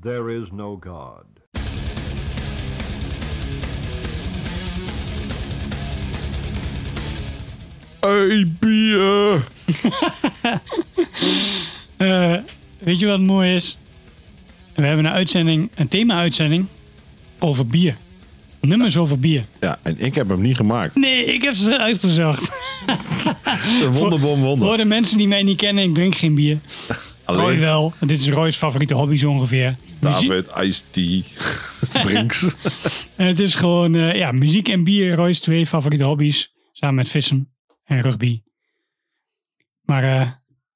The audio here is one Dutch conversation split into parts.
There is no God. Hey, bier! Eh, weet je wat mooi is? We hebben een uitzending, een thema-uitzending over bier. Nummers over bier. Ja, en ik heb hem niet gemaakt. Nee, ik heb ze uitgezocht. Wonderbom wonder. Voor de mensen die mij niet kennen, ik drink geen bier. Roy Alleen wel. Dit is Roy's favoriete hobby zo ongeveer. David, Ice Tea, Brinks. En het is gewoon eh, ja, muziek en bier, Roy's twee favoriete hobby's. Samen met vissen en rugby. Maar eh,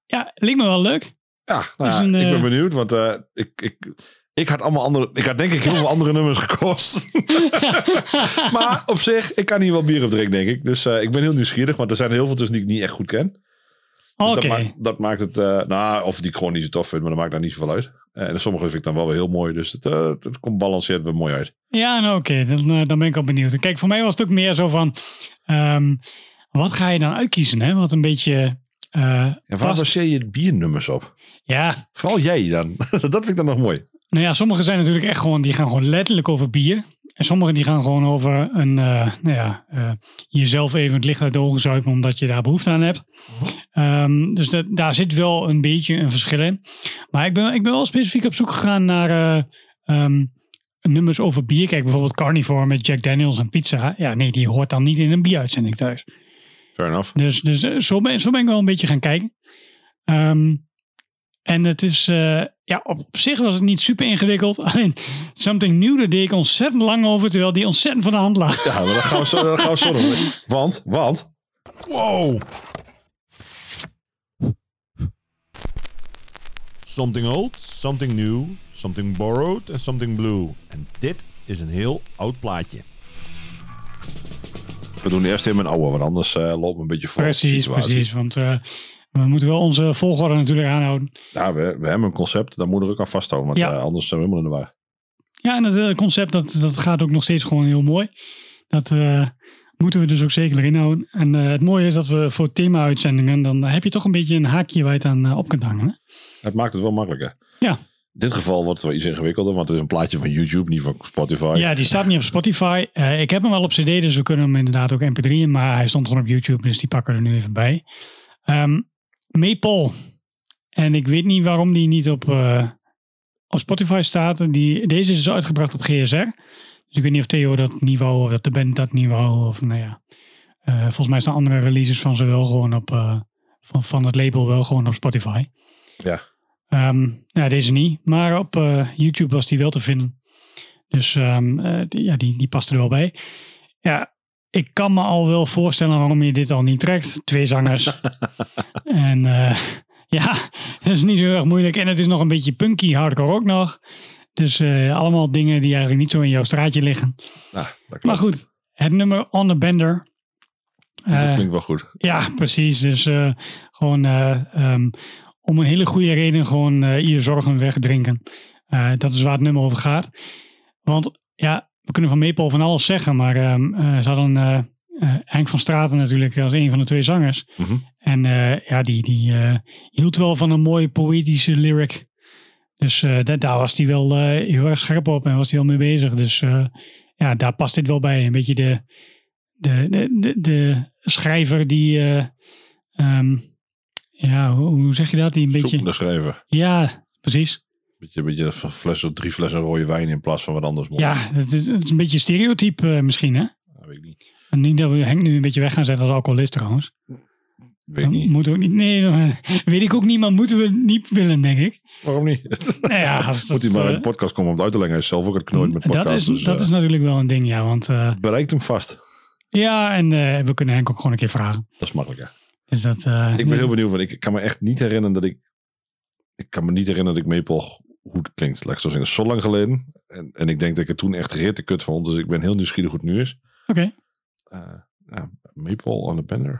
ja, leek me wel leuk. Ja, nou, Is ja, een, ik ben eh, benieuwd, want eh, ik, ik, ik had allemaal andere, ik had denk ik heel veel andere nummers gekost. maar op zich, ik kan hier wel bier op drinken, denk ik. Dus eh, ik ben heel nieuwsgierig, want er zijn er heel veel tussen die ik niet echt goed ken. Dus Oké. dat, maakt, dat maakt het, eh, nou, of die ik gewoon niet zo tof vind, maar dat maakt daar niet zoveel uit. Eh, en sommige vind ik dan wel weer heel mooi, dus het, eh, het komt balanceerd weer mooi uit. Ja, nou oké, dan, dan ben ik al benieuwd. Kijk, voor mij was het ook meer zo van, ehm, wat ga je dan uitkiezen? Hè? Wat een beetje En waar baseer je biernummers op? Ja, Vooral jij dan. dat vind ik dan nog mooi. nou ja, sommige zijn natuurlijk echt gewoon, die gaan gewoon letterlijk over bier. En sommige die gaan gewoon over een, eh, nou ja, eh, jezelf even het licht uit de ogen zuipen omdat je daar behoefte aan hebt. Ehm, dus dat, daar zit wel een beetje een verschil in. Maar ik ben, ik ben wel specifiek op zoek gegaan naar eh, ehm, nummers over bier. Kijk, bijvoorbeeld Carnivore met Jack Daniels en pizza. Ja, nee, die hoort dan niet in een bieruitzending thuis. Fair enough. Dus, dus zo, ben, zo ben ik wel een beetje gaan kijken. Ehm, en het is, eh, ja, op zich was het niet super ingewikkeld. Alleen Something New, daar deed ik ontzettend lang over, terwijl die ontzettend van de hand lag. Ja, maar dat gaan we zo, dat gaan we zo doen. Want, want... Wow! Something old, something new, something borrowed en something blue. En dit is een heel oud plaatje. We doen eerst even een oude, want anders eh loopt een beetje voor. Precies, precies. Want eh, we moeten wel onze volgorde natuurlijk aanhouden. Ja, we, we hebben een concept, daar moeten we ook aan vasthouden. Want Ja. eh, anders zijn we helemaal in de war. Ja, en het eh, concept, dat, dat gaat ook nog steeds gewoon heel mooi. Dat eh, moeten we dus ook zeker erin houden. En het mooie is dat we voor thema-uitzendingen, dan heb je toch een beetje een haakje waar je het aan op kunt hangen. Hè? Het maakt het wel makkelijker. Ja. In dit geval wordt het wel iets ingewikkelder, want het is een plaatje van YouTube, niet van Spotify. Ja, die staat niet op Spotify. Ik heb hem wel op CD, dus we kunnen hem inderdaad ook mp3'en. Maar hij stond gewoon op YouTube, dus die pakken we er nu even bij. Ehm Maple. En ik weet niet waarom die niet op, eh, op Spotify staat. Die, deze is dus uitgebracht op GSR. Dus ik weet niet of Theo dat niet wou, of dat de band dat niet wou. Of nou ja. Eh, volgens mij staan andere releases van ze wel gewoon op, eh, van, van het label wel gewoon op Spotify. Ja. Ehm, ja, deze niet. Maar op YouTube was die wel te vinden. Dus ehm, eh, die, ja, die, die past er wel bij. Ja, ik kan me al wel voorstellen waarom je dit al niet trekt. Twee zangers. en eh, ja, dat is niet zo heel erg moeilijk. En het is nog een beetje punky hardcore ook nog. Dus eh, allemaal dingen die eigenlijk niet zo in jouw straatje liggen. Maar goed, het nummer On the Bender. Dat Eh, klinkt wel goed. ja, precies. Dus gewoon eh, ehm, om een hele goede reden gewoon je zorgen wegdrinken. Dat is waar het nummer over gaat. Want ja, we kunnen van Maple van alles zeggen, maar ehm, eh, ze hadden eh, Henk van Straten natuurlijk als een van de twee zangers. Mhm. En ja, die, die hield wel van een mooie poëtische lyric. Dus da- daar was hij wel heel erg scherp op en was hij wel mee bezig. Dus ja, daar past dit wel bij. Een beetje de, de, de, de, de schrijver die, eh, ehm, ja, hoe, hoe zeg je dat? Die een beetje, Zoekende schrijver. ja, precies. Beetje, beetje flessen, drie flessen rode wijn in plaats van wat anders. Ja, het is, het is een beetje stereotype eh, misschien, hè? Dat weet ik niet. En niet dat we Henk nu een beetje weg gaan zetten als alcoholist trouwens. Weet niet. Moeten we ook niet, nee, weet ik ook niet, maar moeten we niet willen, denk ik. Waarom niet? Nou ja, als Moet hij maar in eh, de podcast komen om het uit te leggen. Hij is zelf ook het knooit met podcasts. dat is, dus, dat eh, is natuurlijk wel een ding, ja. Want eh, bereikt hem vast. ja, en eh, we kunnen Henk ook gewoon een keer vragen. Dat is makkelijker. Dus dat, eh, Ik ben heel benieuwd, want ik kan me echt niet herinneren dat ik... Ik kan me niet herinneren dat ik Maple hoe het klinkt. Laat ik zo zeggen, zo lang geleden. En, en ik denk dat ik het toen echt rete kut vond. Dus ik ben heel nieuwsgierig hoe het nu is. Oké. Eh, ja, Maple on the Bender.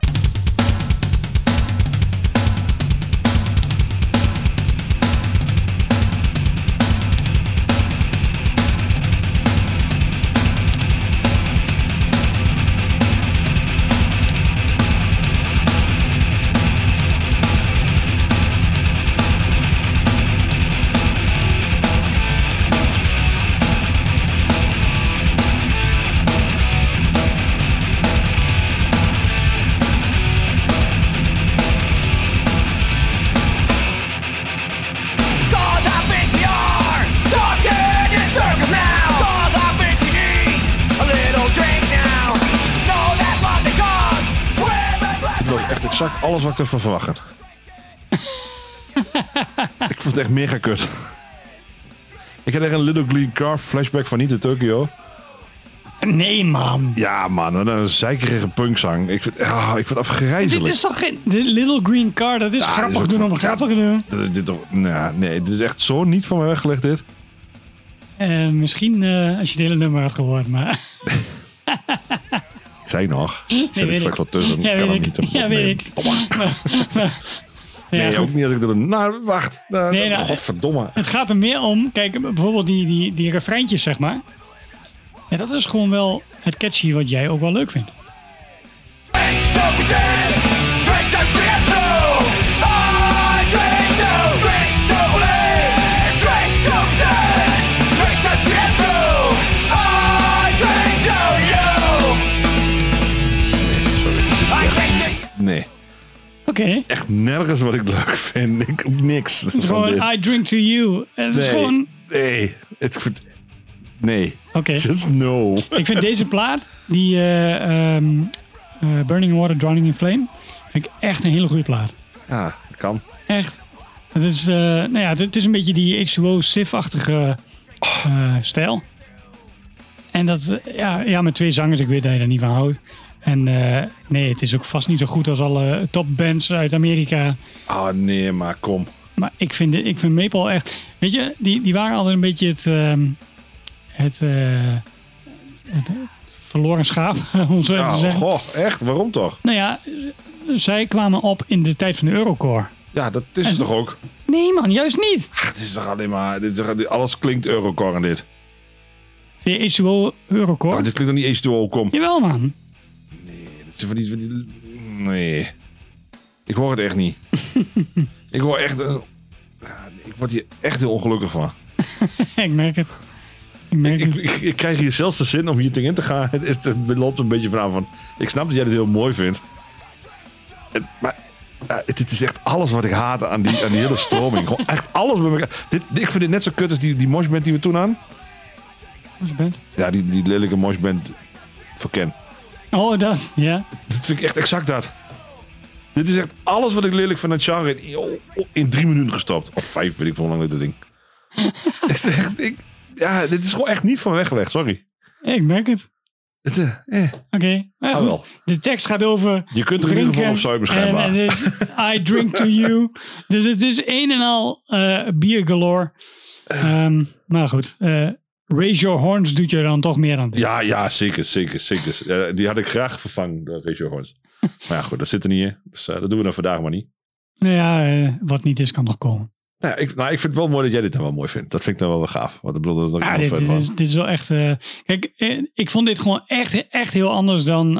Alles wat ik ervan verwacht. ik vond het echt mega kut. ik had echt een Little Green Car flashback van niet de Tokyo. Nee, man. Ja, man, en een zeikerige punkzang. Ik vind, ah, ik vind het afgrijzelijk. Dit is toch geen... De Little Green Car, dat is Ja, grappig dit is doen om grappig te doen. Dit, is- dit, toch- nou, nee, dit is echt zo niet van mij weggelegd, dit. Eh, misschien eh, als je het hele nummer had gehoord, maar... Zei nog. Ik zet weet ik straks ik. wat tussen. Ja, kan hem ik. niet. Ja, weet ik. Domme. Ja, Nee, goed. ook niet als ik er... Nou, wacht. Nou, Nee, nou, godverdomme. Het gaat er meer om, kijk, bijvoorbeeld die, die, die refreintjes, zeg maar. Ja, dat is gewoon wel het catchy wat jij ook wel leuk vindt. Nee. Oké. Echt nergens wat ik leuk vind. Ik, niks. Het is gewoon dit. I drink to you. En het is Nee. gewoon... Nee. Het, nee. Oké. Just no. Ik vind deze plaat, die ehm, eh, Burning Water, Drowning in Flame, vind ik echt een hele goede plaat. Ja, dat kan. Echt. Het is, eh, nou ja, het, het is een beetje die H2O Sif-achtige eh, stijl. En dat, ja, ja, met twee zangers, ik weet dat je daar niet van houdt. En eh, nee, het is ook vast niet zo goed als alle topbands uit Amerika. Ah, nee, maar kom. Maar ik vind, ik vind Maple echt... Weet je, die, die waren altijd een beetje het... ehm, het, eh, het, het verloren schaap, om zo te Ja, zeggen. goh, echt? Waarom toch? Nou ja, zij kwamen op in de tijd van de Eurocore. Ja, dat is het toch ook? Nee man, juist niet. Ach, het is toch alleen maar... Dit is, alles klinkt Eurocore en dit. Vind je H2O Eurocore? Nou, dit klinkt nog niet H2O, kom. Jawel man. Van die, van die- Nee. Ik hoor het echt niet. ik hoor echt... een- Ja, ik word hier echt heel ongelukkig van. ik merk het. Ik merk Ik, het. ik, ik krijg hier zelfs de zin om hier tegen in te gaan. Het, is, het loopt een beetje vanaf van... Ik snap dat jij dit heel mooi vindt. Het- Maar ja, dit is echt alles wat ik haat aan die, aan die hele stroming. Gewoon echt alles bij elkaar. Dit, ik vind dit net zo kut als die, die moshband die we toen aan. Bent. Ja, die, die lelijke moshband voor Ken. Oh, dat. Ja. Dit vind ik echt exact dat. Dit is echt alles wat ik lelijk vind aan het genre in, in drie minuten gestopt. Of vijf, weet ik veel hoe lang dit ding. Is echt, ik, ja, dit is gewoon echt niet van weggelegd, sorry. Ik merk het. Het, eh, eh. Oké. Maar Ah, goed. De tekst gaat over. Je kunt er in ieder geval op zuipen En schijnbaar. is I drink to you. Dus het is een en al eh bier galore. Ehm, maar goed. eh, raise your horns doet je dan toch meer aan. Ja, ja, zeker, zeker, zeker. Eh, die had ik graag vervangen, de Ratio Horns. Maar ja, goed, dat zit er niet in. Dus eh, dat doen we dan vandaag maar niet. Nou ja, eh, wat niet is, kan nog komen. Nou, ja, ik, nou, ik vind het wel mooi dat jij dit dan wel mooi vindt. Dat vind ik dan wel wel gaaf. Want ik bedoel, dat is ook Ja, nog dit, dit is, dit is wel echt. kijk, ik vond dit gewoon echt, echt heel anders dan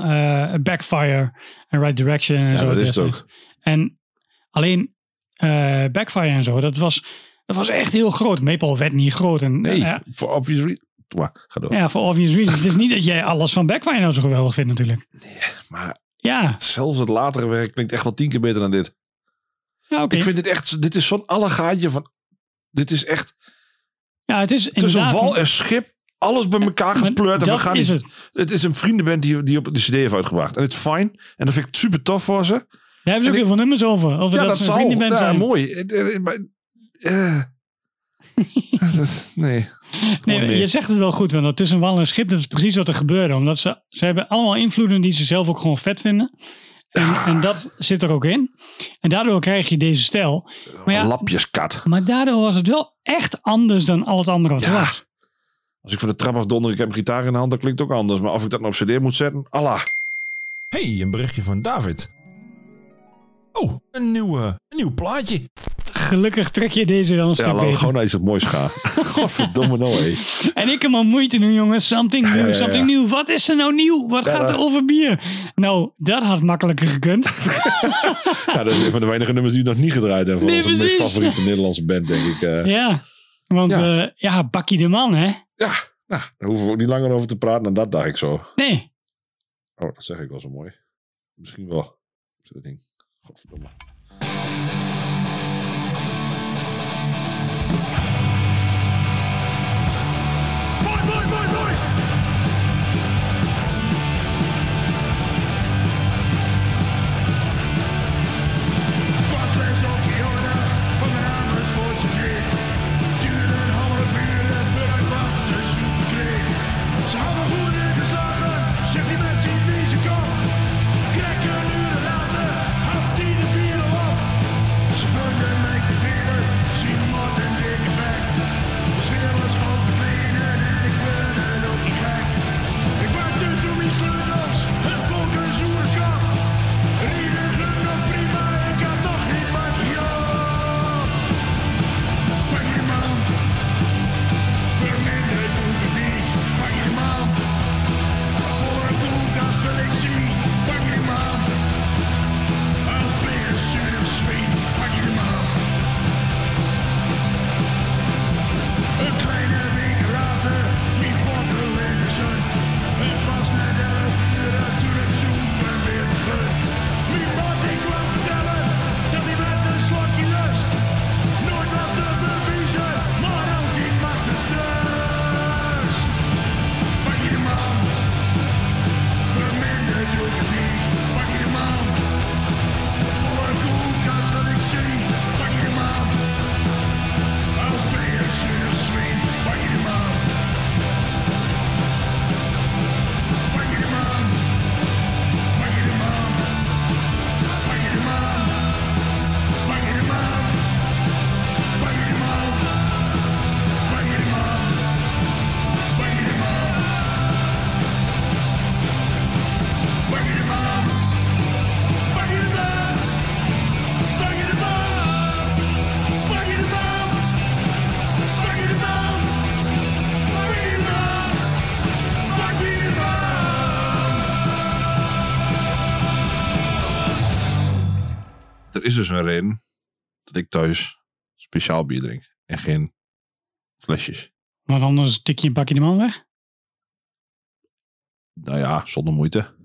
Backfire en Right Direction. En Ja, zo dat is het ook. En alleen Backfire en zo, dat was, dat was echt heel groot. Maple werd niet groot. En, Nee, ja, voor obvious reasons. Ga door. ja, voor obvious reasons. het is niet dat jij alles van Backfire nou zo geweldig vindt natuurlijk. Maar Ja, zelfs het latere werk klinkt echt wel tien keer beter dan dit. ja oké. Ik vind dit echt, dit is zo'n allegaatje van, dit is echt Ja, het is tussen wal en schip, alles bij elkaar gepleurd. En we gaan is niet- het. het is een vriendenband die, die op de cd heeft uitgebracht. En het is fijn. En dat vind ik super tof voor ze. Daar hebben ze ook heel veel nummers over. Over ja, dat, dat, zal. Ja, zijn. mooi. Eh, dat is- nee. Nee, je zegt het wel goed, want dat tussen wal en schip, dat is precies wat er gebeurde. Omdat ze, ze hebben allemaal invloeden die ze zelf ook gewoon vet vinden. En, en dat zit er ook in. En daardoor krijg je deze stijl. Maar, ja, Lapjeskat. maar daardoor was het wel echt anders dan al het andere wat er Ja. was. Als ik voor de trap afdonder, ik heb een gitaar in de hand, dat klinkt ook anders. Maar of ik dat nou op cd moet zetten, Allah. Hey, een berichtje van David. Oh, een nieuw, eh, een nieuw plaatje. Gelukkig trek je deze wel een Ja, stuk beter. gewoon iets wat moois gaan. Godverdomme nou, hé. En ik heb maar moeite nu, jongens. Something new, something new. Wat is er nou nieuw? Wat gaat er over bier? Nou, dat had makkelijker gekund. Ja, dat is een van de weinige nummers die we nog niet gedraaid hebben. Van Nee, onze meest favoriete Nederlandse band, denk ik. eh. ja, want Ja. ja, ja Bakkie de Man, hè? Ja, nou, daar hoeven we ook niet langer over te praten dan dat, dacht ik zo. Nee. Oh, dat zeg ik wel zo mooi. Misschien wel. Zo'n ding. Godverdomme. Is dus een reden dat ik thuis speciaal bier drink. En geen flesjes. Want anders tik je een bakje de man weg. Nou ja, zonder moeite.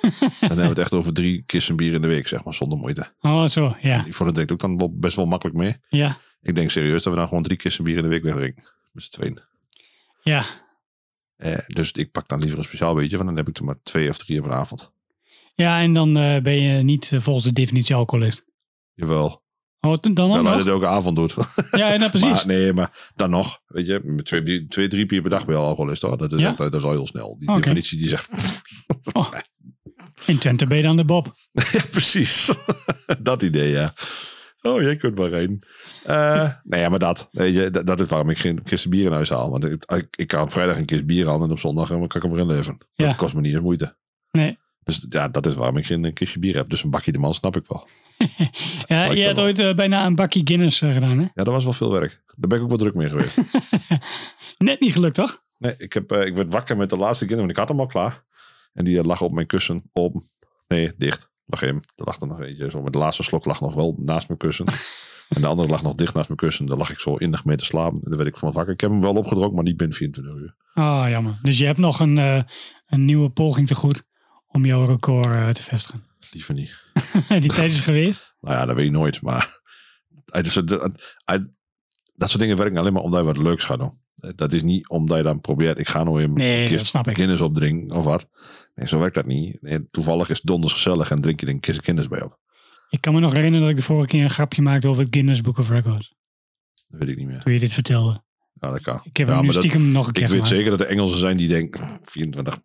dan hebben we het echt over drie kissen bier in de week, zeg maar, zonder moeite. Oh, zo, ja. Die voor de drinkt ook dan wel best wel makkelijk mee. Ja, Ik denk serieus dat we dan gewoon drie kissen bier in de week wegdrinken. Met z'n tweeën. ja. Eh, dus ik pak dan liever een speciaal beetje, want dan heb ik er maar twee of drie op een avond. Ja, en dan eh, ben je niet eh, volgens de definitie alcoholist. Jawel. Oh, dan Dan dat het elke avond doet. Ja, nou, precies. Maar, nee, maar dan nog. Weet je, met twee, drie bier per dag ben je al alcoholist hoor. Dat is, Ja? echt, dat is al heel snel. Die definitie die zegt. Oh. In Twente ben je dan de Bob. ja, precies. dat idee, ja. Oh, jij kunt maar heen. Eh nee, ja, maar dat. Weet je, dat, dat is waarom ik geen kisten bier in huis haal. Want ik, ik, ik kan op vrijdag een kist bier aan en op zondag eh, kan ik hem erin leven. Ja. Dat kost me niet eens moeite. Nee. Dus ja, dat is waarom ik geen eh, kistje bier heb. Dus een bakje de man snap ik wel. Ja, je hebt ooit eh, bijna een bakje Guinness eh, gedaan, hè? Ja, dat was wel veel werk. Daar ben ik ook wel druk mee geweest. Net niet gelukt, toch? Nee, ik, heb, ik werd wakker met de laatste kinderen, want ik had hem al klaar. En die lag op mijn kussen open. Nee, dicht. Lag één. Er lag er nog eentje. Zo, met de laatste slok lag nog wel naast mijn kussen. en de andere lag nog dicht naast mijn kussen. Daar lag ik zo innig mee te slapen. En daar werd ik van wakker. Ik heb hem wel opgedronken, maar niet binnen 24 uur. Ah, jammer. Dus je hebt nog een, een nieuwe poging te goed om jouw record eh, te vestigen. Liever niet. Die tijd is geweest. Nou ja, dat weet je nooit. Maar uit- dus, eh, uit- dat soort dingen werken alleen maar omdat je wat leuks gaat doen. Eh, Dat is niet omdat je dan probeert, ik ga nou weer Nee, kist. Guinness opdrinken of wat. Nee, zo werkt dat niet. Nee, toevallig is donders gezellig en drink je een kist Guinness bij op. Ik kan me nog herinneren dat ik de vorige keer een grapje maakte over het Guinness Book of Records. Dat weet ik niet meer. Toen je dit vertelde. Ja, dat kan. Ik heb ja, hem nu dat- nog een keer Ik weet zeker dat er Engelsen zijn die denken, 24,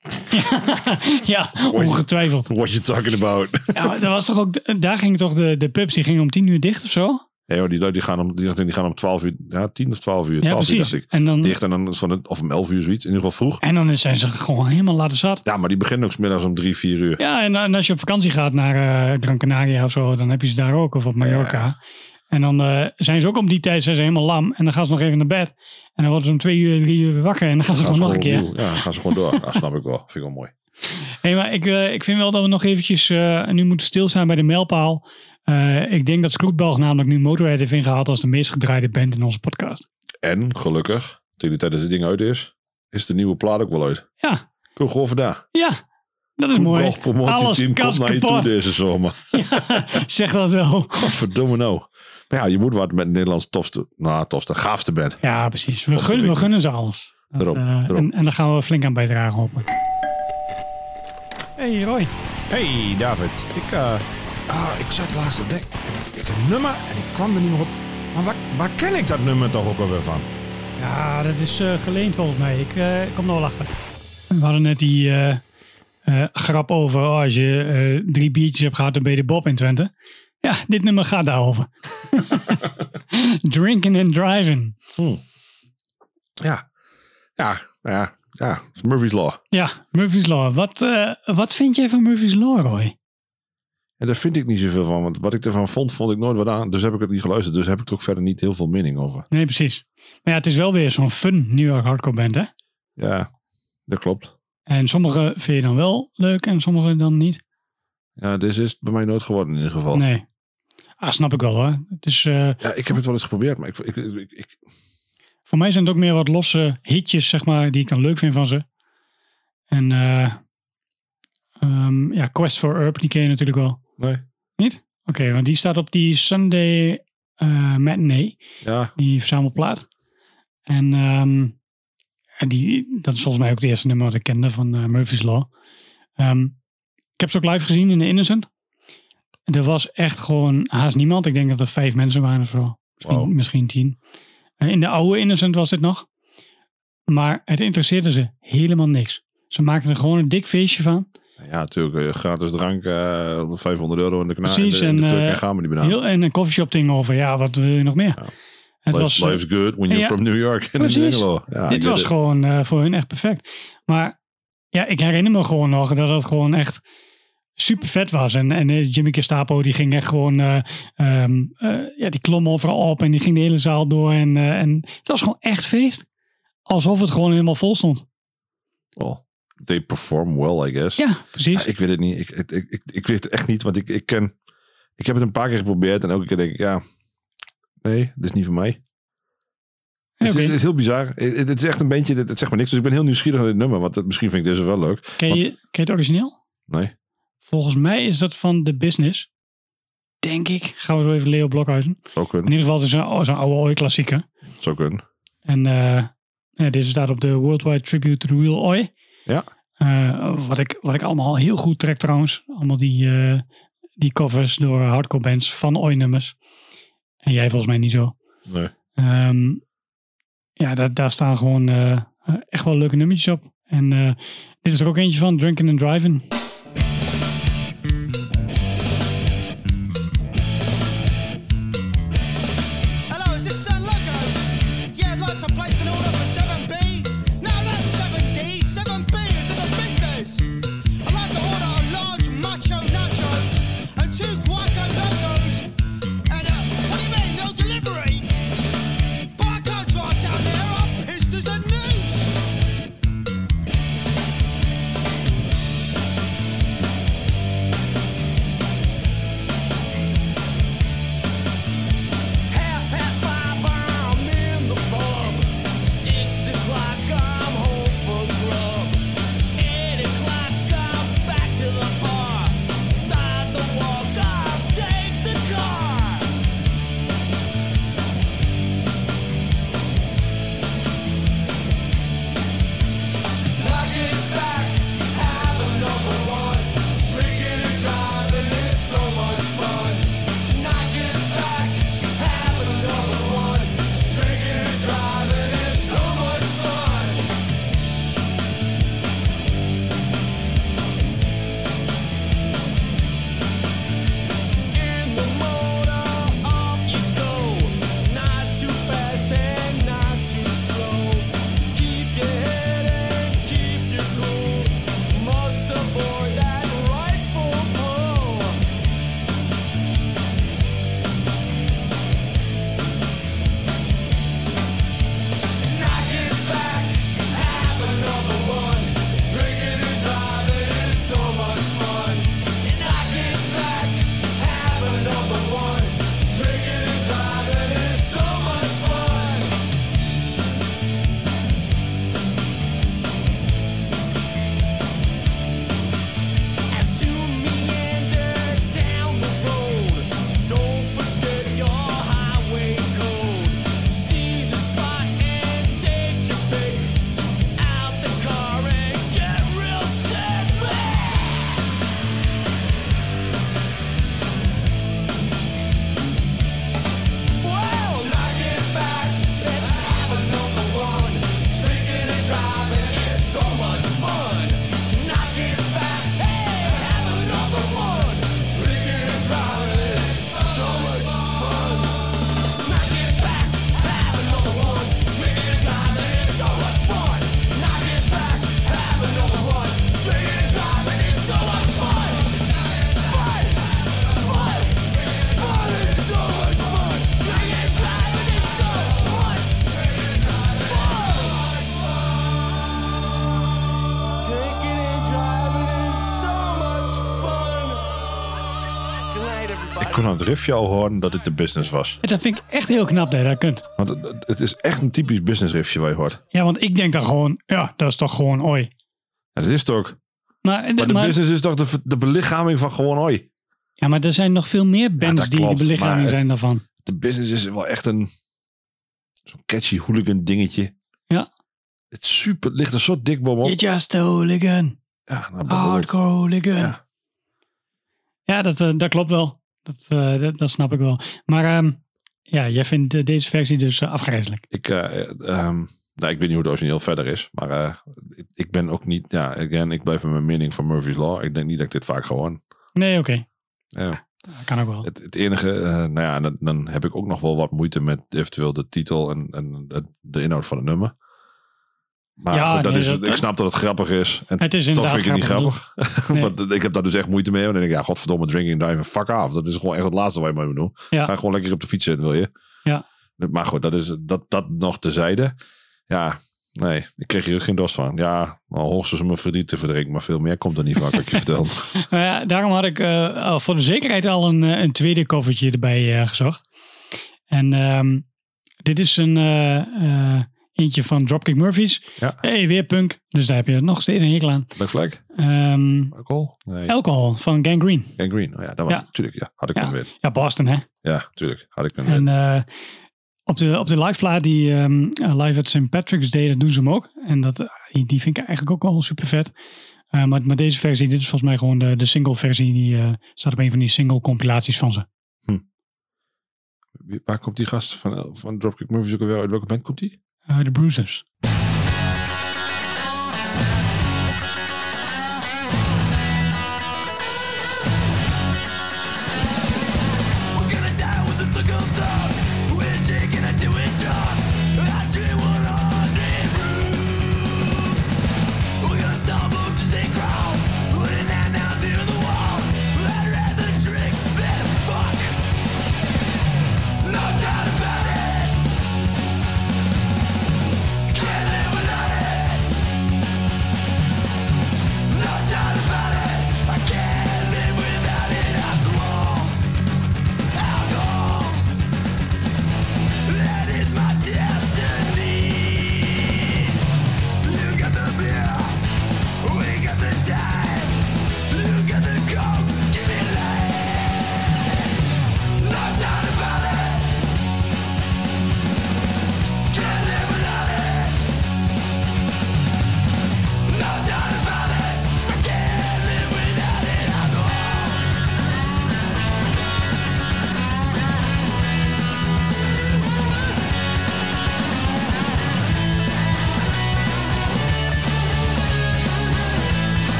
ja, ongetwijfeld. what you talking about? Ja, dat was toch ook, daar gingen toch de, de pubs, die gingen om tien uur dicht of zo? Ja, joh, die, die, gaan om, die, die gaan om 12 uur, ja, 10 of 12 uur. Ja, 12 uur precies. dacht ik. En dan, Dicht en dan van het, of om 11 uur zoiets, in ieder geval vroeg. en dan zijn ze gewoon helemaal laten zat. Ja, maar die beginnen ook 's middags om 3, 4 uur. Ja, en, en als je op vakantie gaat naar eh, Gran Canaria of zo, dan heb je ze daar ook, of op Mallorca. En dan eh, zijn ze ook om die tijd zijn ze helemaal lam. En dan gaan ze nog even naar bed. En dan worden ze om twee uur, drie uur weer wakker. En dan gaan ze Gaan gewoon ze nog een keer. opnieuw. Ja, dan gaan ze gewoon door. Ja, snap ik wel. Vind ik wel mooi. Hey, maar ik, eh, ik vind wel dat we nog eventjes eh, nu moeten stilstaan bij de mijlpaal. Ik denk dat Scrootbelg namelijk nu Motorhead heeft ingehaald als de meest gedraaide band in onze podcast. En gelukkig, tegen de tijd dat dit ding uit is, is de nieuwe plaat ook wel uit. Ja, Kom gewoon vandaag. ja. Dat is mooi. Nog promotieteam komt naar je toe deze zomer. zeg dat wel. Verdomme nou. Maar ja, je moet wat met Nederlands tofste, nou tofste, gaafste band. Ja, precies. We, gunnen, we gunnen ze alles. Dat, Erop, eh, erop. En, en daar gaan we flink aan bijdragen, hopen. Hey Roy. Hey David, ik, eh, ah, ik zat laatst te denken. En ik, ik een nummer en ik kwam er niet meer op. Maar waar, waar ken ik dat nummer toch ook alweer van? Ja, dat is eh, geleend volgens mij. Ik eh, kom er wel achter. We hadden net die eh, eh, grap over. oh, als je eh, drie biertjes hebt gehad, dan ben je de Bob in Twente. Ja, dit nummer gaat daarover. Drinking and driving. Ja. Ja, ja, ja. Het is Murphy's Law. Ja, Murphy's Law. Wat, eh, wat vind jij van Murphy's Law, Roy? En daar vind ik niet zoveel van. Want wat ik ervan vond, vond ik nooit wat aan. Dus heb ik het niet geluisterd. Dus heb ik er ook verder niet heel veel mening over. Nee, precies. Maar ja, het is wel weer zo'n fun New York hardcore band, hè? Ja, dat klopt. En sommige vind je dan wel leuk en sommige dan niet. Ja, dit is het bij mij nooit geworden in ieder geval. Nee. Ah, snap ik wel hoor. Het is, eh, Ja, ik heb het wel eens geprobeerd. Maar ik, ik, ik, ik- voor mij zijn het ook meer wat losse hitjes, zeg maar, die ik dan leuk vind van ze. En eh, ehm, ja, Quest for Urb, die ken je natuurlijk wel. nee. Niet? Oké, want die staat op die Sunday eh matinee, Ja, die verzamelplaat. En en die, dat is volgens mij ook het eerste nummer wat ik kende van Murphy's Law. Ehm, ik heb ze ook live gezien in de Innocent. Er was echt gewoon haast niemand. Ik denk dat er vijf mensen waren of zo. Misschien, tien. Eh, in de oude Innocent was dit nog. Maar het interesseerde ze helemaal niks. Ze maakten er gewoon een dik feestje van. ja natuurlijk. eh, Gratis drank, eh 500 euro in de kanaal. Precies, En de, en, de Turk en gaan we die banaan. Heel, en een coffeeshop ding over. Ja, wat wil je nog meer? Ja. Het Life, was, life's good when you're ja, from New York. Precies. Engelo. Ja, dit was it. gewoon voor hun echt perfect. Maar ja, ik herinner me gewoon nog dat het gewoon echt super vet was. En, en eh, Jimmy Gestapo die ging echt gewoon, eh, ehm, eh, ja, die klom overal op en die ging de hele zaal door. En, en het was gewoon echt feest. Alsof het gewoon helemaal vol stond. Well, they perform well, I guess. Ja, precies. Ja, ik weet het niet. Ik, ik, ik, ik, weet het echt niet, want ik, ik ken Ik heb het een paar keer geprobeerd en elke keer denk ik, ja, nee, dit is niet voor mij. Het, is, heel bizar. Het, is echt een beetje, het, het zegt maar niks. Dus ik ben heel nieuwsgierig naar dit nummer, want het, misschien vind ik deze wel leuk. Ken je, ken je het origineel? Nee. Volgens mij is dat van The Business. Denk ik. Gaan we zo even Leo Blokhuizen. Zou In kunnen. ieder geval, het is een, zo'n oude Oi klassieker. Zou kunnen. En ja, deze staat op de Worldwide Tribute to the Real Oi. Ja. Eh, wat, ik, wat ik allemaal heel goed trek trouwens. Allemaal die, eh, die covers door hardcore bands van Oi nummers. En jij volgens mij niet zo. Nee. Ehm, ja, daar, daar staan gewoon eh, echt wel leuke nummertjes op. En dit is er ook eentje van, Drinking and Driving. Het riffje al horen dat dit de business was. Dat vind ik echt heel knap dat je dat kunt. Want het, het is echt een typisch business riffje waar je hoort. Ja, want ik denk dan gewoon, ja, dat is toch gewoon Oi. Ja, dat is het ook. Maar, Maar de maar- business is toch de, de belichaming van gewoon oi. ja, maar er zijn nog veel meer bands die klopt, de belichaming maar- zijn daarvan. De business is wel echt een zo'n catchy hooligan dingetje. Ja. Het super, het ligt er zo dik bovenop. You're just a hooligan. Ja, nou. Hardcore hooligan. Ja. Ja, dat, eh, dat klopt wel. Dat, eh, dat, dat snap ik wel. Maar ehm, ja, jij vindt deze versie dus eh, afgrijzelijk. Ik, eh, eh, ehm, nou, ik weet niet hoe het origineel verder is. Maar ik, ben ook niet... Ja, again, ik blijf bij mijn mening van Murphy's Law. Ik denk niet dat ik dit vaak gewoon... Nee, oké. Ja. Dat kan ook wel. Het, het enige, nou ja, dan, dan heb ik ook nog wel wat moeite met eventueel de titel en, en de, de inhoud van het nummer. Maar Ja, goed, dat nee, is, dat- ik snap dat het grappig is. En Het is toch vind ik het niet grappig. Nee. Want ik heb daar dus echt moeite mee. En dan denk ik, ja, godverdomme, drinking driving, fuck af. Dat is gewoon echt het laatste wat je mee moet doen. Ja. Ga gewoon lekker op de fiets zitten, wil je? Ja. Maar goed, dat is dat, dat nog tezijde. Ja, nee, ik kreeg hier ook geen dos van. Ja, hoogstens om mijn verdriet te verdrinken, maar veel meer komt er niet vaak wat je. Nou ja, daarom had ik eh, voor de zekerheid al een, eh, een tweede covertje erbij eh, gezocht. En ehm, dit is een eentje van Dropkick Murphys. Ja. Hey, weer punk. Dus daar heb je nog steeds een hekel aan. Black Flag? Ehm, Alcohol? Nee. alcohol van Gang Green. En Green. Oh ja, dat was Ja. natuurlijk. Ja, had ik kunnen weten. Ja, Boston hè. Ja, tuurlijk. Had ik kunnen En weten. eh, op, de, op de live plaat die ehm, eh, live at St. Patrick's Day, dat doen ze hem ook. En dat, die, vind ik eigenlijk ook wel super vet. Eh, maar, maar deze versie, dit is volgens mij gewoon de, de single versie. Die eh, staat op een van die single compilaties van ze. Wie- Waar komt die gast van, van Dropkick Murphys ook alweer? Uit welke band komt die? Eh, De Bruisers.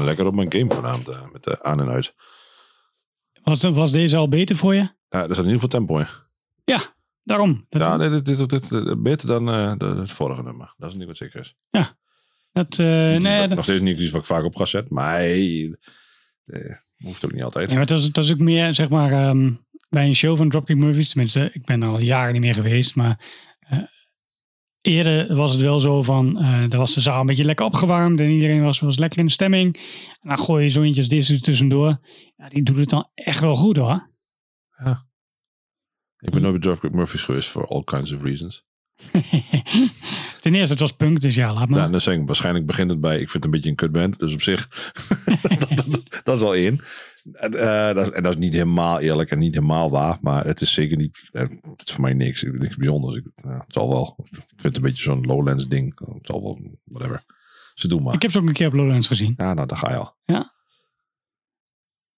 Ben lekker op mijn game vanavond eh, met de aan en uit. Was, was deze al beter voor je? Ja, er staat in ieder geval tempo in. Ja, daarom. Dat, Ja, nee, dit, dit, dit, dit- beter dan eh, de, het vorige nummer. Dat is niet wat zeker is. dat, eh, Niet iets nee, wat- dat- nog steeds niet iets wat ik vaak op ga zetten. Maar hey, eh, hoeft ook niet altijd. Nee, maar dat is, dat is ook meer, zeg maar, ehm, bij een show van Dropkick Murphys. Tenminste, ik ben al jaren niet meer geweest. Maar eh, eerder was het wel zo van, eh daar was de zaal een beetje lekker opgewarmd. En iedereen was, was lekker in de stemming. En dan gooi je zo eentje als deze er tussendoor. Ja, die doet het dan echt wel goed hoor. Ik ben nooit bij Dropkick Murphys geweest voor all kinds of reasons. Ten eerste, het was punk, dus ja, laat maar. Ja, dan zeg ik, waarschijnlijk begint het bij, ik vind het een beetje een kutband. Dus op zich, dat, dat- dat is wel één. En, eh, dat, is- en dat is niet helemaal eerlijk en niet helemaal waar. Maar het is zeker niet, eh, het is voor mij niks, niks bijzonders. Ik, ja, het zal wel, ik vind het een beetje zo'n Lowlands ding. Het zal wel, whatever. Ze doen maar. Ik heb ze ook een keer op Lowlands gezien. Ja, nou, daar ga je al. Ja.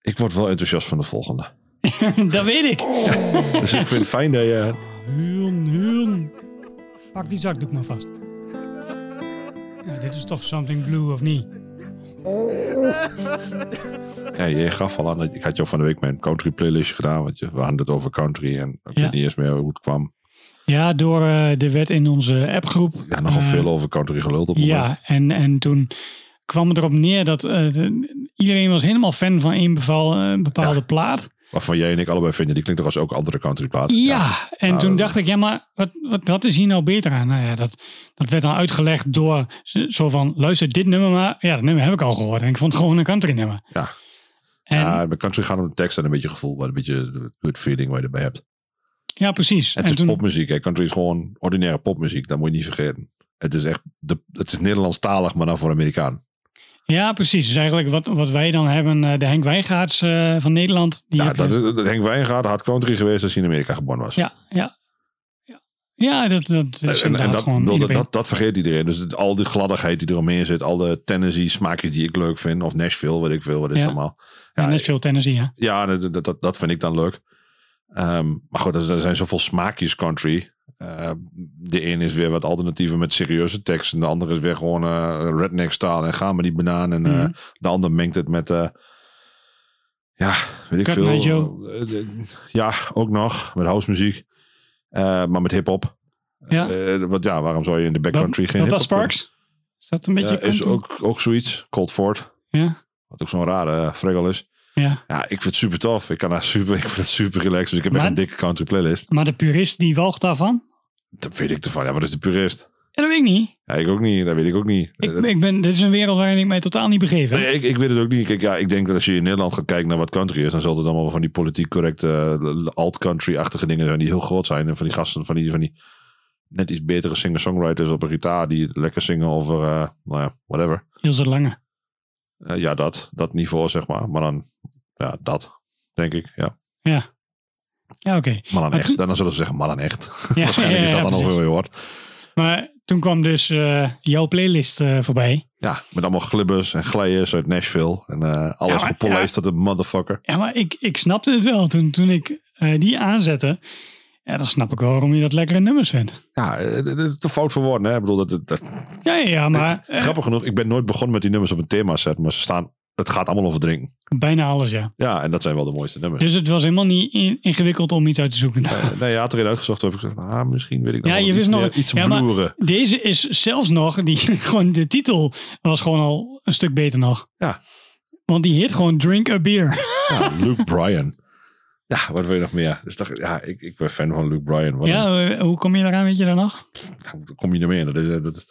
Ik word wel enthousiast van de volgende. dat weet ik. Dus ik vind het fijn dat je... Huun, huun. Pak die zakdoek maar vast. Ja, dit is toch something blue of niet? Ja, je gaf al aan, dat- ik had jou van de week mijn country playlistje gedaan. Want je, we hadden het over country en ik Ja. weet niet eens meer hoe het kwam. Ja, door eh, de wet in onze appgroep. Ja, nogal Eh, veel over country geluld op moment. Ja, en, en toen kwam het erop neer dat eh, de- iedereen was helemaal fan van een beval, bepaalde Ja. plaat. Waarvan jij en ik allebei vinden, die klinkt toch als ook andere country platen. Ja, en Nou, toen dat- dacht ik, ja, maar wat, wat, wat is hier nou beter aan? Nou ja, dat, dat werd dan uitgelegd door zo van, luister dit nummer maar. Ja, dat nummer heb ik al gehoord en ik vond het gewoon een country nummer. Ja. En, ja. Ja, bij country gaat om de tekst en een beetje gevoel, een beetje good feeling waar je erbij hebt. precies. Het en is toen, popmuziek, hè. country is gewoon ordinaire popmuziek, dat moet je niet vergeten. Het is echt, de, het is Nederlandstalig, maar dan voor Amerikaan. Ja, precies. Dus eigenlijk wat, wat wij dan hebben, eh, de Henk Wijngaards eh, van Nederland. Die Ja, je- dat, dat Henk Wijngaard had country geweest als hij in Amerika geboren was. ja, ja, ja. Dat, dat is En, en inderdaad dat, gewoon dat, dat, dat vergeet iedereen. Dus al die gladdigheid die eromheen zit, al de Tennessee smaakjes die ik leuk vind, of Nashville, weet ik veel, wat is Ja. allemaal. Ja, Ja, Nashville, Tennessee, ja. Ja, dat, dat, dat, vind ik dan leuk. Ehm, maar goed, er zijn zoveel smaakjes country. Eh, de een is weer wat alternatieven met serieuze tekst. En de andere is weer gewoon eh redneck style en ga maar die banaan. En eh, Mhm. de ander mengt het met... ja, weet ik Cut veel. Ja, ook nog. Met house muziek. Eh, maar met hip-hop. Ja. Want ja, waarom zou je in de backcountry geen hip-hop? Sparks? Is dat een beetje... Is ook, ook zoiets. Cold Ford. Ja, Wat ook zo'n rare uh, fregel is. ja. Ja, ik vind het super tof. Ik kan daar super, ik vind het super relaxed. Dus ik heb echt een dikke country playlist. Maar de purist die walgt daarvan? Dat weet ik ervan. Ja, wat is de purist? Ja, dat weet ik niet. Ja, ik ook niet. Dat weet ik ook niet. Ik, ik ben, dit is een wereld waarin ik mij totaal niet begeef. hè. Nee, ik, ik weet het ook niet. Kijk, ja, ik denk dat als je in Nederland gaat kijken naar wat country is, dan zal het allemaal van die politiek correcte eh, alt-country-achtige dingen zijn die heel groot zijn. En van die gasten, van die, van die net iets betere singer-songwriters op een gitaar die lekker zingen over, eh, nou ja, whatever. Ilse Lange. Eh, ja, dat. Dat niveau, zeg maar. Maar dan, ja, dat. Denk ik, ja. Ja. Ja, oké. Maar dan echt. Dan zullen ze zeggen, maar dan echt. Ja, Waarschijnlijk ja, is dat ja, dan precies. over je hoort. Maar toen kwam dus eh, jouw playlist eh, voorbij. Ja, met allemaal glibbers en glijers uit Nashville. En eh, alles maar- gepolijst tot een motherfucker. Ja, maar ik, ik snapte het wel. Toen, toen ik die aanzette, ja, dan snap ik wel waarom je dat lekkere nummers vindt. Ja, het is te fout voor woorden. Hè? Ik bedoel, dat, Ja, ja, ja maar grappig genoeg, ik ben nooit begonnen met die nummers op een thema set. Maar ze staan, het gaat allemaal over drinken. bijna alles, ja. Ja, en dat zijn wel de mooiste nummers. Dus het was helemaal niet in- ingewikkeld om iets uit te zoeken. Nee, je had erin uitgezocht. Toen heb ik gezegd, ah, misschien weet ik nog Ja, je iets, wist nog- meer, iets ja, bloeren. Deze is zelfs nog, die, gewoon de titel was gewoon al een stuk beter nog. Ja. Want die heet gewoon Drink a Beer. Ja, Luke Bryan. Ja, wat wil je nog meer? Dus dacht, ja, ik, ik ben fan van Luke Bryan. Wat Ja, hoe kom je eraan, weet je dan nog? kom je ermee? Dat is, dat, is-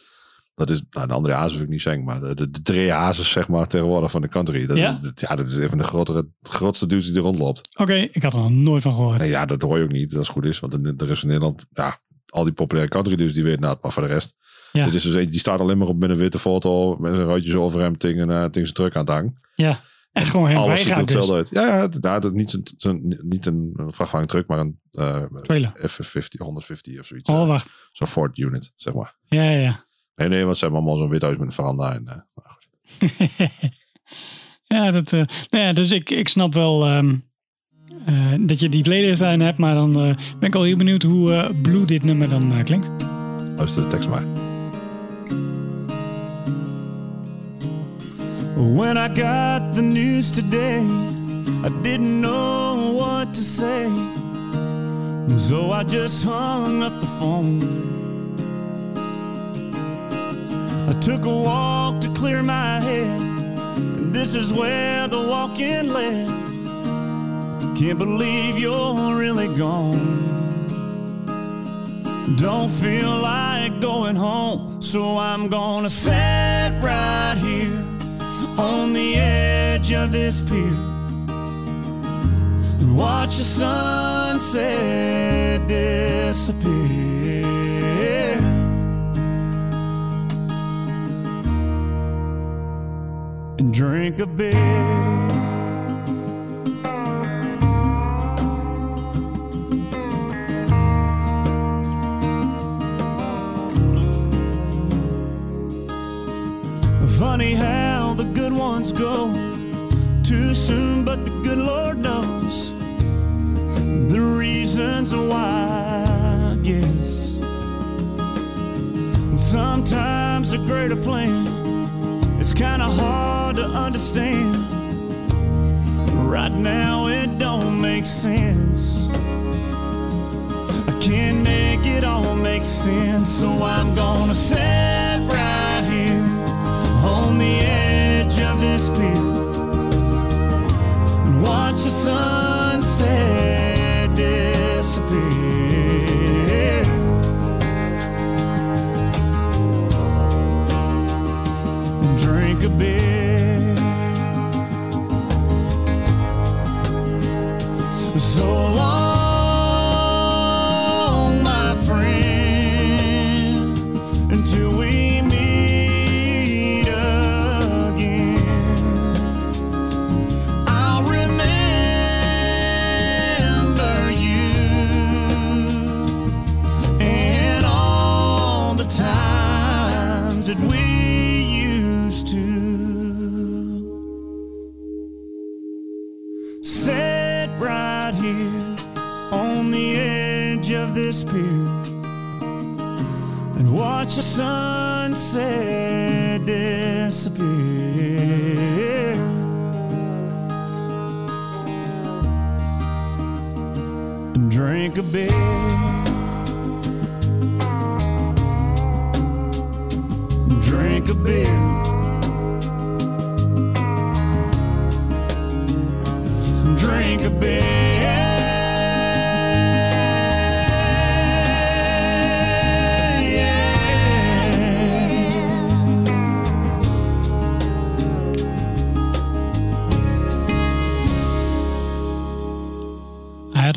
dat is nou, de André Hazes wil ik niet zeggen, maar de, de, de Dre Hazes, zeg maar, tegenwoordig van de country. Dat, Ja? Is, dat, ja, dat is een van de grotere, grootste dudes die er rondloopt. Oké, ik had er nog nooit van gehoord. Nee, ja, dat hoor je ook niet, als het goed is. Want er is in Nederland, ja, al die populaire country dudes, die weten dat, maar voor de rest. Ja. Dit is dus eentje, die staat alleen maar op met een witte foto, met zijn ruitjes over hem tegen, uh, tegen zijn truck aan het hangen. Ja, echt gewoon heel Alles ziet er dus. hetzelfde uit. Ja, het, het, niet, een, niet een vrachtwagen truck, maar een eh Trailer. F50, 150 of zoiets. Oh, eh, wacht. Zo'n Ford unit, zeg maar. Ja, ja, ja. Nee, nee, want ze hebben allemaal zo'n wit huis met een veranda. En, eh, ja, dat, eh, nou ja, dus ik, ik snap wel ehm, eh, dat je die playlist daarin hebt, maar dan eh, ben ik al heel benieuwd hoe eh, Blue dit nummer dan klinkt. luister de tekst maar. When I got the news today, I didn't know what to say. So I just hung up the phone. I took a walk to clear my head, and this is where the walk in led. Can't believe you're really gone. Don't feel like going home, so I'm gonna sit right here on the edge of this pier and watch the sunset disappear. And drink a beer. Funny how the good ones go too soon, but the good Lord knows the reasons why. Guess sometimes a greater plan is kind of hard to understand. Right now, it don't make sense. I can't make it all make sense, so I'm gonna sit right here on the edge of this pier and watch the sunset and watch the sunset disappear. And drink a beer. Drink a beer.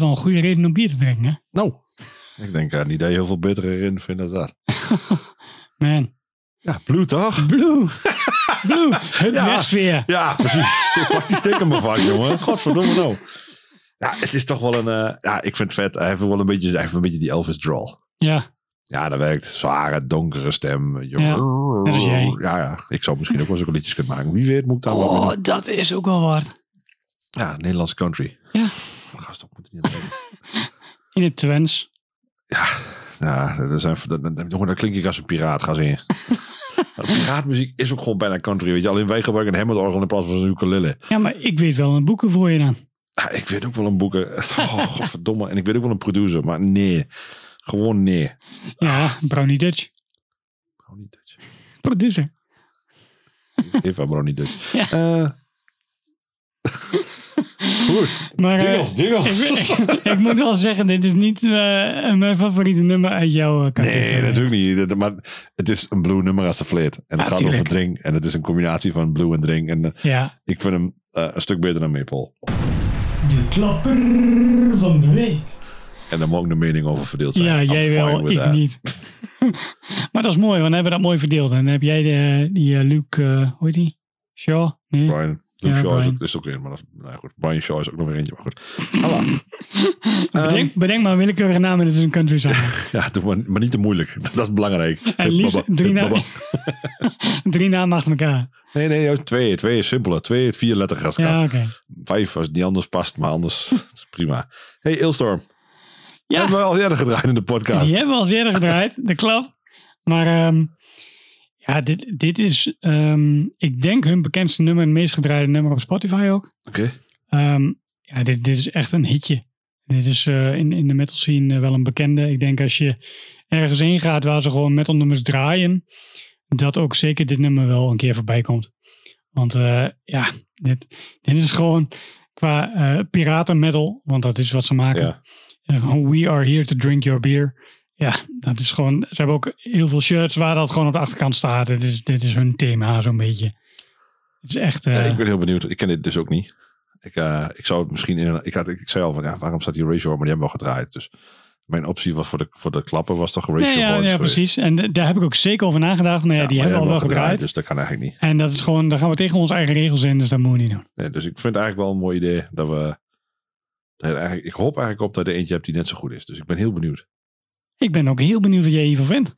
Wel een goede reden om bier te drinken, hè? Nou, ik denk uh, niet dat je heel veel betere erin vindt dan dat. Man. Ja, Blue toch? Blue. Blue. Het Ja. Westveer. Ja, precies. Pak die sticker maar vast, jongen. Godverdomme nou. Ja, het is toch wel een... eh, ja, ik vind het vet. Hij heeft wel een beetje, hij heeft een beetje die Elvis drawl. Ja. Ja, dat werkt. Zware, donkere stem. Ja, net als jij. Ja, ja. Ik zou misschien ook wel zulke liedjes kunnen maken. Wie weet moet ik daar wel Oh, dat is ook wel wat. Ja, Nederlandse country. Ja. Gast, op moet er niet. In het Twents. Ja, dat, zijn, dat, dat, dat klink ik als een piraat. Ga zien. Piraatmuziek is ook gewoon bijna country. Weet je, alleen wij gebruiken een Hammond-orgel in plaats van een ukulele. Ja, maar ik weet wel een boeken voor je dan. Ja, ik weet ook wel een boeken. Oh, godverdomme. En ik weet ook wel een producer. Maar nee. Gewoon nee. Ja, Brownie Dutch. Niet Dutch. Producer. Even Brownie Dutch. Ja. Eh, goed. Maar eh, Jingles, jingles. ik, ik, ik moet wel zeggen, dit is niet eh, mijn favoriete nummer uit jouw uh, Nee, natuurlijk niet. Maar het is een blue nummer als de fleet. En het Ja, gaat tuurlijk. over drink. En het is een combinatie van blue en drink. En eh, Ja. ik vind hem eh, een stuk beter dan Maple. De klapper van de week. En daar mag ook de mening over verdeeld zijn. Ja, I'm jij wel, ik that. niet. maar dat is mooi, want dan hebben we dat mooi verdeeld. En dan heb jij de, die eh, Luke, eh, hoe heet die? Shaw? Nee? Brian. Luke Ja, Shaw is ook, is ook weer, maar dat nou goed. Brian Shaw is ook nog weer eentje, maar goed. Alla. Bedenk, bedenk maar een willekeurige naam en het is een country song. Ja, doe maar, maar niet te moeilijk. Dat is belangrijk. En liefst drie, na drie namen achter elkaar. Nee, nee, twee. Twee is simpeler. Twee, vier letters als het Ja. Vijf als het niet anders past, maar anders is prima. Hey, Ilstorm. Ja, Hebben we al eerder gedraaid in de podcast. die hebben we al eerder gedraaid, dat klopt. Maar ehm, ja, dit, dit is, ehm, ik denk hun bekendste nummer, en meest gedraaide nummer op Spotify ook. Oké. Ehm, ja, dit, dit is echt een hitje. Dit is eh, in, in de metal scene eh, wel een bekende. Ik denk als je ergens heen gaat waar ze gewoon metal nummers draaien, dat ook zeker dit nummer wel een keer voorbij komt. Want eh, ja, dit, dit is gewoon qua piraten metal, want dat is wat ze maken. Ja. Gewoon, we are here to drink your beer. Ja, dat is gewoon. Ze hebben ook heel veel shirts waar dat gewoon op de achterkant staat. Dit is, dit is hun thema, zo'n beetje. Het is echt. eh, Ja, ik ben heel benieuwd. Ik ken dit dus ook niet. Ik, eh, ik zou het misschien in. Ik, had, ik, zei al van ja, waarom staat die ratio? Maar die hebben we al gedraaid. Dus mijn optie was voor de, voor de klappen was toch ratio ja, ja, ja, precies. En daar heb ik ook zeker over nagedacht. Maar ja, Ja, die maar hebben al wel gedraaid. Dus dat kan eigenlijk niet. En dat is gewoon, daar gaan we tegen onze eigen regels in. Dus dat moeten we niet doen. Nee, dus ik vind het eigenlijk wel een mooi idee dat we. Dat eigenlijk, ik hoop eigenlijk op dat er eentje hebt die net zo goed is. Dus ik ben heel benieuwd. Ik ben ook heel benieuwd wat jij hiervan vindt.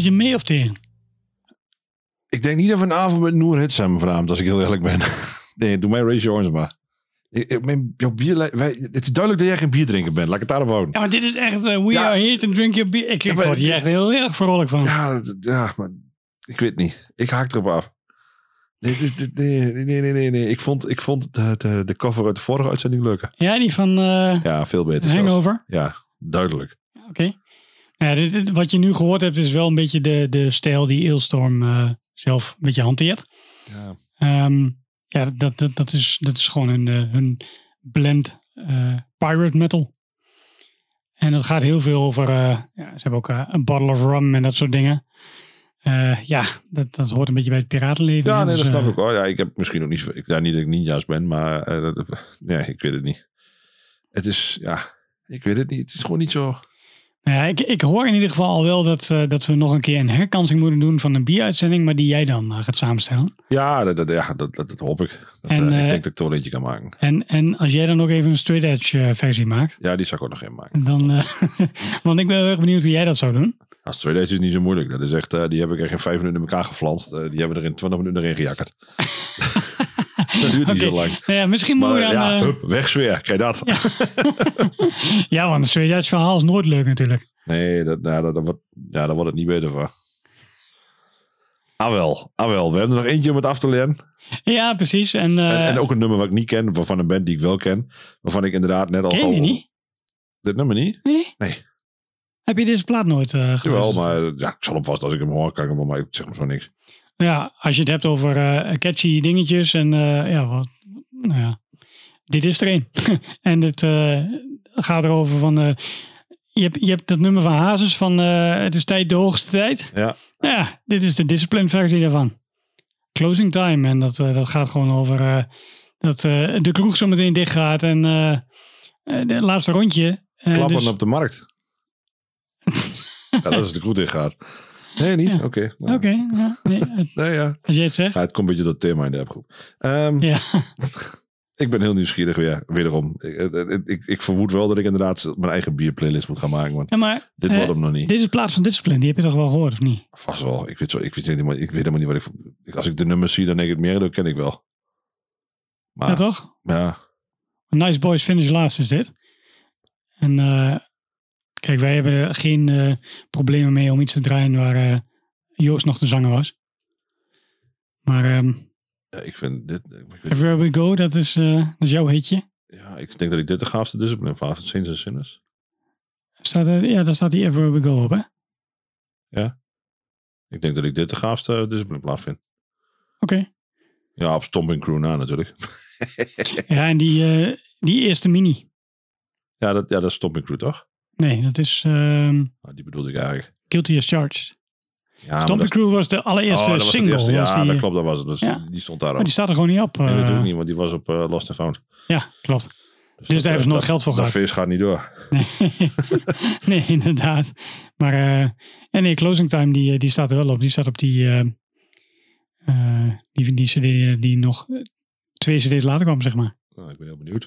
Spelen ze mee of tegen? Ik denk niet dat we een avond met Noor Hits hebben vanavond, als ik heel eerlijk ben. nee, doe mij Raise Your Orange maar. Ik- ik- Mijn, jouw bier, wij, het is duidelijk dat jij geen bierdrinker bent. Laat ik het daarop houden. Ja, maar dit is echt... eh, we Ja. are here to drink your beer. Ik, ik maar- word hier echt heel erg vrolijk van. Ja, ja, maar ik weet niet. Ik haak erop af. Nee, nee, nee, nee, nee, nee. Ik vond, ik vond de, de, de cover uit de vorige uitzending leuker. Ja, die van eh Ja, veel beter zelfs. Hangover. Ja, duidelijk. Oké. Ja, dit, dit- wat je nu gehoord hebt is wel een beetje de, de stijl die Eelstorm eh, zelf een beetje hanteert. Ja. Ehm, ja, dat, dat, dat, is, dat is gewoon hun, eh, hun blend eh, pirate metal. En dat gaat heel veel over, ja, ze hebben ook een bottle of rum en dat soort dingen. Ja, dat, dat hoort een beetje bij het piratenleven. Ja, nee, dus, dat snap ik hoor. Ja, ik heb misschien ook niet, ik, daar niet dat ik niet juist ben, maar dat- nee, ik weet het niet. Het is, ja, ik weet het niet. Het is gewoon niet zo. Ja, ik, ik hoor in ieder geval al wel dat, eh, dat we nog een keer een herkansing moeten doen van een bieruitzending, maar die jij dan eh, gaat samenstellen. Ja, dat, dat, ja, dat, dat, dat hoop ik. Dat, En, eh, ik denk dat ik toch een eentje kan maken. En, en als jij dan nog even een straight edge versie maakt, Ja, die zou ik ook nog in maken. dan, want ik ben heel erg benieuwd hoe jij dat zou doen. Als twee days is niet zo moeilijk. Dat is echt, die heb ik echt in vijf minuten in elkaar geflanst. Die hebben er in twintig minuten erin gejakkerd. dat duurt niet zo lang. Ja, misschien moeten Maar we dan... ja, eh, hup, wegsfeer. Kijk dat. ja, want een edge verhaal is nooit leuk natuurlijk. Nee, dat, nou, dat, dat wordt, ja, daar wordt het niet beter van. Ah wel, ah wel. We hebben er nog eentje om het af te leren. Ja, precies. En, eh, en, en ook een nummer wat ik niet ken, waarvan een band die ik wel ken. Waarvan ik inderdaad net al ken je niet? Dit nummer niet? Nee? Nee. Heb je deze plaat nooit uh, Jawel, maar ja, ik zal hem vast als ik hem hoor, kan ik hem maar ik zeg maar zo niks. Ja, als je het hebt over eh, catchy dingetjes en eh, ja, wat, nou ja, dit is er een. en het eh, gaat erover van, je, hebt, je hebt dat nummer van Hazes van het is tijd de hoogste tijd. Ja. Nou ja, dit is de discipline versie daarvan. Closing time en dat, dat gaat gewoon over dat de kroeg zo meteen dicht gaat en de laatste rondje. Klappen dus- op de markt. ja, dat is de goed in gaat. Nee, niet? Oké. Nou, Oké, ja, nee, het- Nee, ja. als jij het zegt. ja. Het komt een beetje door het thema in de appgroep. Ehm, Ja. Ik ben heel nieuwsgierig weer, wederom. Ik, ik, ik, ik vermoed wel dat ik inderdaad mijn eigen bierplaylist moet gaan maken. Want ja, maar dit eh, wordt hem nog niet. Deze plaats van Discipline, die heb je toch wel gehoord, of niet? Vast wel. Ik weet, zo, ik, weet helemaal, ik weet helemaal niet wat ik... Als ik de nummers zie, dan denk ik meer, dat ken ik wel. Maar ja, toch? ja, Nice Boys Finish Last is dit. En eh, kijk, wij hebben er geen eh, problemen mee om iets te draaien waar eh, Joost nog de zanger was. Maar ehm ja, ik vind dit... Ik, Everywhere We Go, dat is, eh, dat is jouw hitje. ja, ik denk dat ik dit de gaafste discipline van het Saints and Sinners. Staat er, ja, daar staat die Everywhere We Go op, hè? Oké. Ik denk dat ik dit de gaafste discipline plaat vind. Ja, op Stomping Crew na natuurlijk. Ja, en die, die eerste mini. Ja, dat, ja, dat is Stomping Crew toch? Nee, dat is ehm Nou, die bedoelde ik eigenlijk. Guilty as Charged. Ja, maar dat- Crew was de allereerste Oh, dat single. eerste. Ja, die, dat klopt, dat was het. Dus Ja. Die stond daar Maar ook. die staat er gewoon niet op. Nee, eh. natuurlijk niet, want die was op eh, Lost and Found. Ja, klopt. Dus, daar hebben ze nooit dat- geld voor Dat gehad. feest gaat niet door. Nee, nee inderdaad. Maar eh, en nee, Closing Time die, eh, die staat er wel op. Die staat op die, eh, eh, die, die cd die nog eh, twee cd's later kwam, zeg maar. Nou, ik ben heel benieuwd.